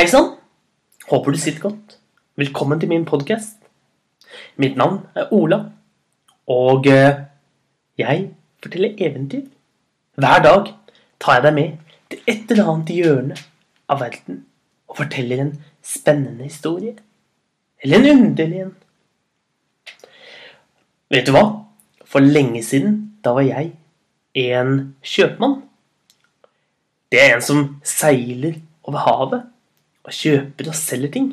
Hei sann! Håper du sitter godt. Velkommen til min podkast. Mitt navn er Ola, og eh, jeg forteller eventyr. Hver dag tar jeg deg med til et eller annet hjørne av verden og forteller en spennende historie. Eller en underlig en. Vet du hva? For lenge siden, da var jeg en kjøpmann. Det er en som seiler over havet og kjøper og selger ting.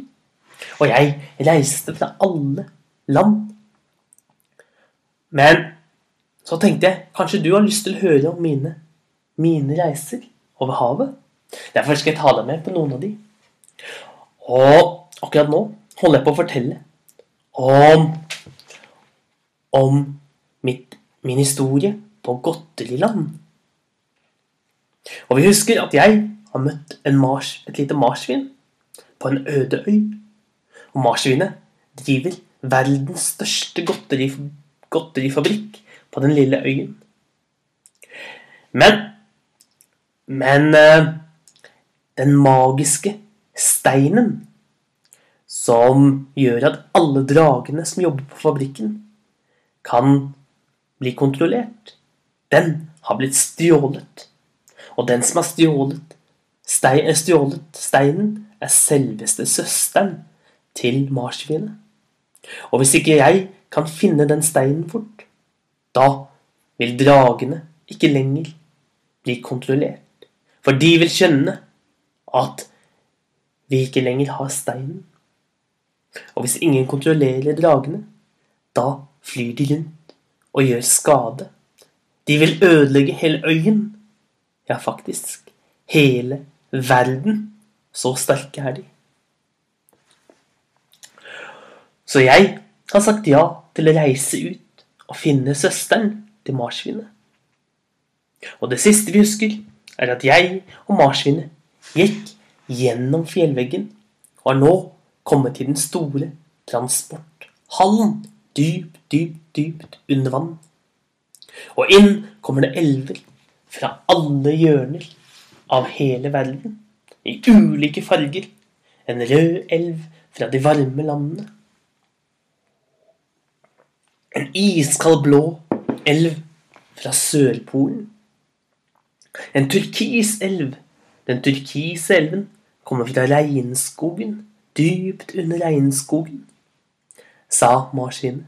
Og jeg reiste fra alle land. Men så tenkte jeg kanskje du har lyst til å høre om mine, mine reiser over havet. Derfor skal jeg ta deg med på noen av de. Og akkurat nå holder jeg på å fortelle om om mitt, min historie på Godteriland. Og vi husker at jeg har møtt mars, et lite marsvin en øde øy. Og marsvinet driver verdens største godterif godterifabrikk på den lille øyen. Men Men eh, den magiske steinen som gjør at alle dragene som jobber på fabrikken, kan bli kontrollert, den har blitt stjålet. Og den som har stjålet, stein, stjålet steinen, er selveste søsteren til marsvinet. Og hvis ikke jeg kan finne den steinen fort, da vil dragene ikke lenger bli kontrollert. For de vil skjønne at vi ikke lenger har steinen. Og hvis ingen kontrollerer dragene, da flyr de rundt og gjør skade. De vil ødelegge hele øyen. Ja, faktisk hele verden. Så sterke er de. Så jeg har sagt ja til å reise ut og finne søsteren til marsvinet. Og det siste vi husker, er at jeg og marsvinet gikk gjennom fjellveggen og har nå kommet til den store transporthallen dypt, dypt, dypt under vann. Og inn kommer det elver fra alle hjørner av hele verden, i ulike farger. En rød elv fra de varme landene. En iskald blå elv fra Sørpolen. En turkis elv. Den turkise elven kommer fra regnskogen, dypt under regnskogen sa marsvinet.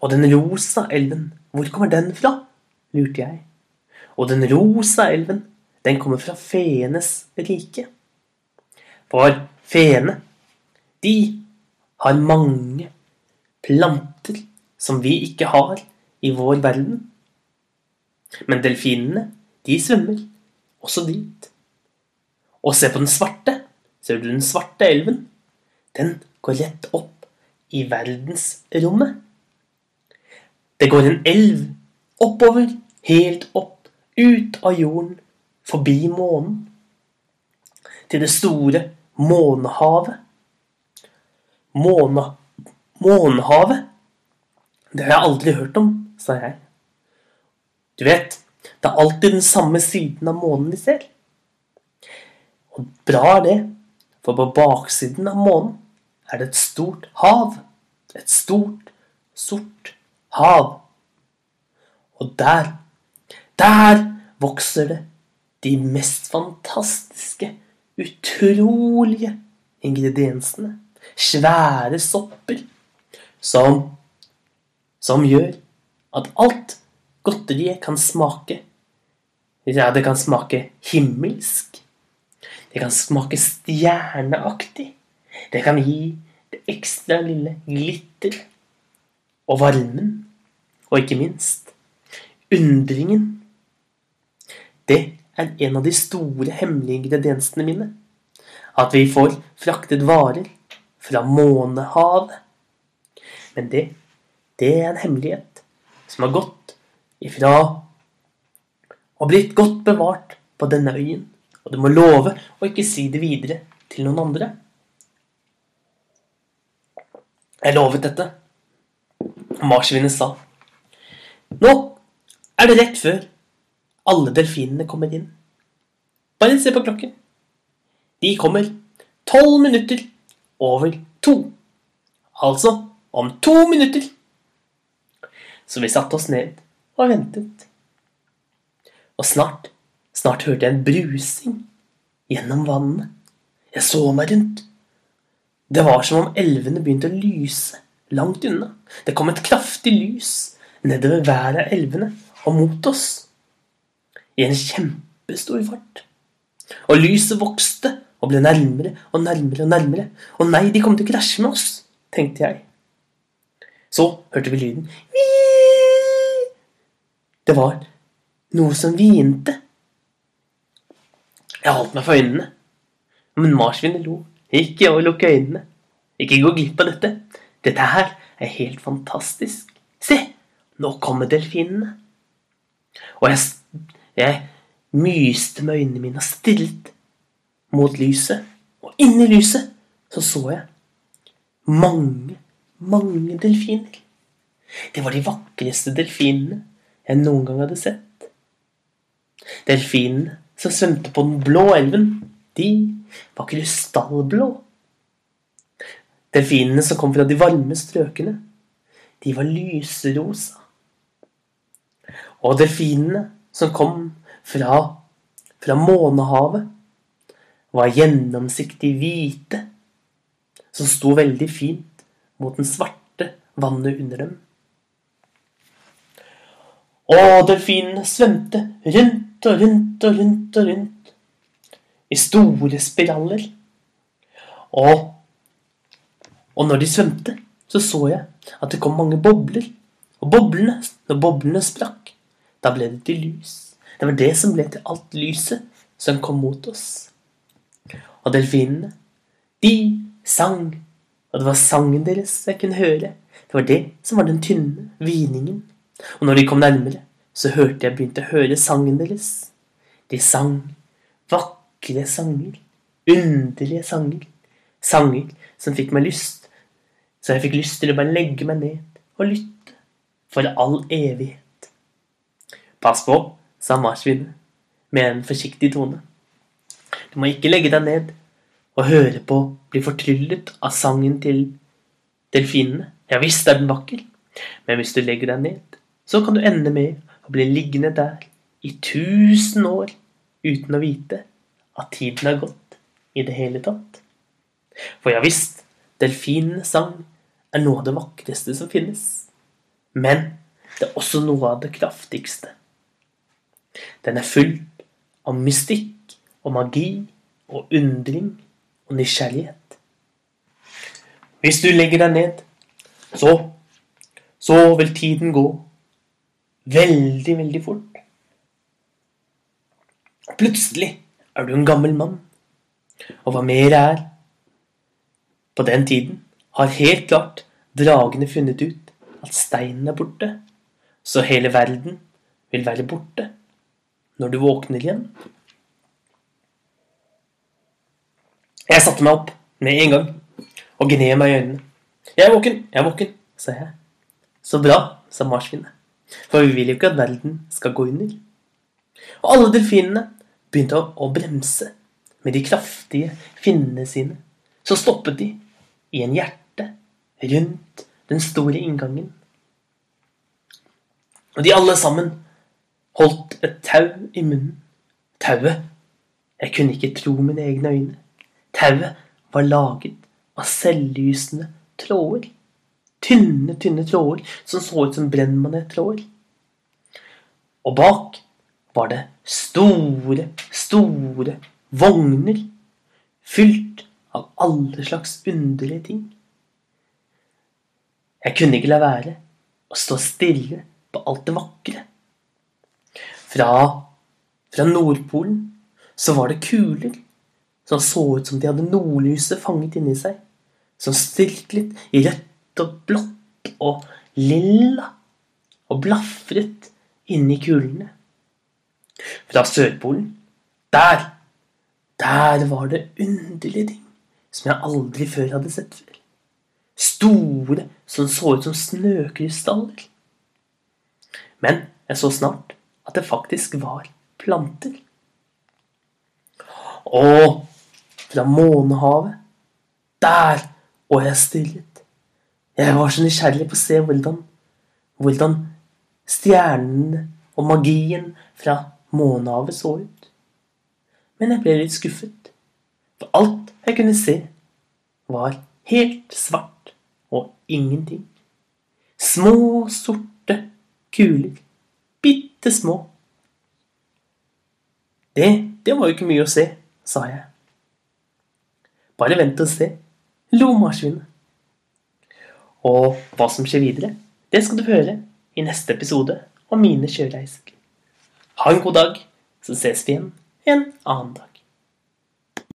Og den rosa elven, hvor kommer den fra? lurte jeg. Og den rosa elven, den kommer fra feenes rike. For feene, de har mange planter som vi ikke har i vår verden. Men delfinene, de svømmer også dit. Og se på den svarte. Ser du den svarte elven? Den går rett opp i verdensrommet. Det går en elv oppover, helt opp, ut av jorden, forbi månen. Til det store månehavet. Måne, månehavet? Det har jeg aldri hørt om, sa jeg. Du vet, det er alltid den samme siden av månen vi ser. Og bra er det, for på baksiden av månen er det et stort hav. Et stort, sort hav. Og der, der vokser det de mest fantastiske, utrolige ingrediensene. Svære sopper som som gjør at alt godteriet kan smake Ja, det kan smake himmelsk. Det kan smake stjerneaktig. Det kan gi det ekstra lille glitter og varmen. Og ikke minst undringen. Det er en av de store hemmelige ingrediensene mine. At vi får fraktet varer fra månehavet. Men det, det er en hemmelighet som har gått ifra og blitt godt bevart på denne øyen. Og du må love å ikke si det videre til noen andre. Jeg lovet dette. Marsvinet sa. Nå er det rett før alle delfinene kommer inn. Bare se på klokken. de kommer tolv minutter over to. Altså om to minutter. Så vi satte oss ned og ventet. Og snart, snart hørte jeg en brusing gjennom vannet. Jeg så meg rundt. Det var som om elvene begynte å lyse langt unna. Det kom et kraftig lys nedover hver av elvene og mot oss. I en kjempestor fart. Og lyset vokste og ble nærmere og nærmere og nærmere. Og nei, de kom til å krasje med oss, tenkte jeg. Så hørte vi lyden. Det var noe som hvinte. Jeg holdt meg for øynene. Men marsvinet lo. Ikke å lukke øynene. Ikke gå glipp av dette. Dette her er helt fantastisk. Se, nå kommer delfinene. Og jeg, jeg myste med øynene mine og stirret mot lyset. Og inni lyset så så jeg mange, mange delfiner. Det var de vakreste delfinene jeg noen gang hadde sett. Delfinene som svømte på den blå elven, de var krystallblå. Delfinene som kom fra de varme strøkene, de var lyserosa. Og delfinene som kom fra, fra månehavet, var gjennomsiktig hvite, som sto veldig fint mot den svarte vannet under dem. Og delfinene svømte rundt og rundt og rundt og rundt i store spiraler. Og, og når de svømte, så så jeg at det kom mange bobler. Og boblene, når boblene sprakk, da ble det til lys. Det var det som ble til alt lyset som kom mot oss. Og delfinene, de sang, og det var sangen deres jeg kunne høre. Det var det som var den tynne hviningen og når de kom nærmere, så hørte jeg begynte å høre sangen deres. De sang vakre sanger, underlige sanger, sanger som fikk meg lyst, så jeg fikk lyst til å bare legge meg ned og lytte for all evighet. Pass på, sa marsvinet med en forsiktig tone. Du må ikke legge deg ned og høre på bli fortryllet av sangen til delfinene. Ja visst er den vakker, men hvis du legger deg ned så kan du ende med å bli liggende der i tusen år uten å vite at tiden har gått i det hele tatt. For ja visst, delfinenes sang er noe av det vakreste som finnes. Men det er også noe av det kraftigste. Den er full av mystikk og magi og undring og nysgjerrighet. Hvis du legger deg ned, så så vil tiden gå Veldig, veldig fort. Plutselig er du en gammel mann. Og hva mer er På den tiden har helt klart dragene funnet ut at steinen er borte. Så hele verden vil være borte når du våkner igjen. Jeg satte meg opp med en gang og gned meg i øynene. 'Jeg er våken, jeg er våken', sa jeg. 'Så bra', sa marsvinet. For vi vil jo ikke at verden skal gå under. Og alle delfinene begynte å, å bremse med de kraftige finnene sine. Så stoppet de i en hjerte rundt den store inngangen. Og de alle sammen holdt et tau i munnen. Tauet Jeg kunne ikke tro mine egne øyne. Tauet var laget av selvlysende tråder. Tynne, tynne tråder som så ut som brennmanettråder. Og bak var det store, store vogner fylt av alle slags underlige ting. Jeg kunne ikke la være å stå stille på alt det vakre. Fra, fra Nordpolen så var det kuler som så ut som de hadde nordlyset fanget inni seg, som stirklet i rødt og blått og lilla og blafret inni kulene. Fra Sørpolen, der, der var det underlige ting som jeg aldri før hadde sett før. Store som så ut som snøkrystaller. Men jeg så snart at det faktisk var planter. Og fra månehavet. Der! Og jeg stirret. Jeg var så nysgjerrig på å se hvordan, hvordan stjernene og magien fra månehavet så ut. Men jeg ble litt skuffet, for alt jeg kunne se, var helt svart og ingenting. Små, sorte kuler. Bitte små. Det, det var jo ikke mye å se, sa jeg. Bare vent og se, lo marsvinet. Og hva som skjer videre, det skal du høre i neste episode om mine sjøreiser. Ha en god dag, så ses vi igjen en annen dag.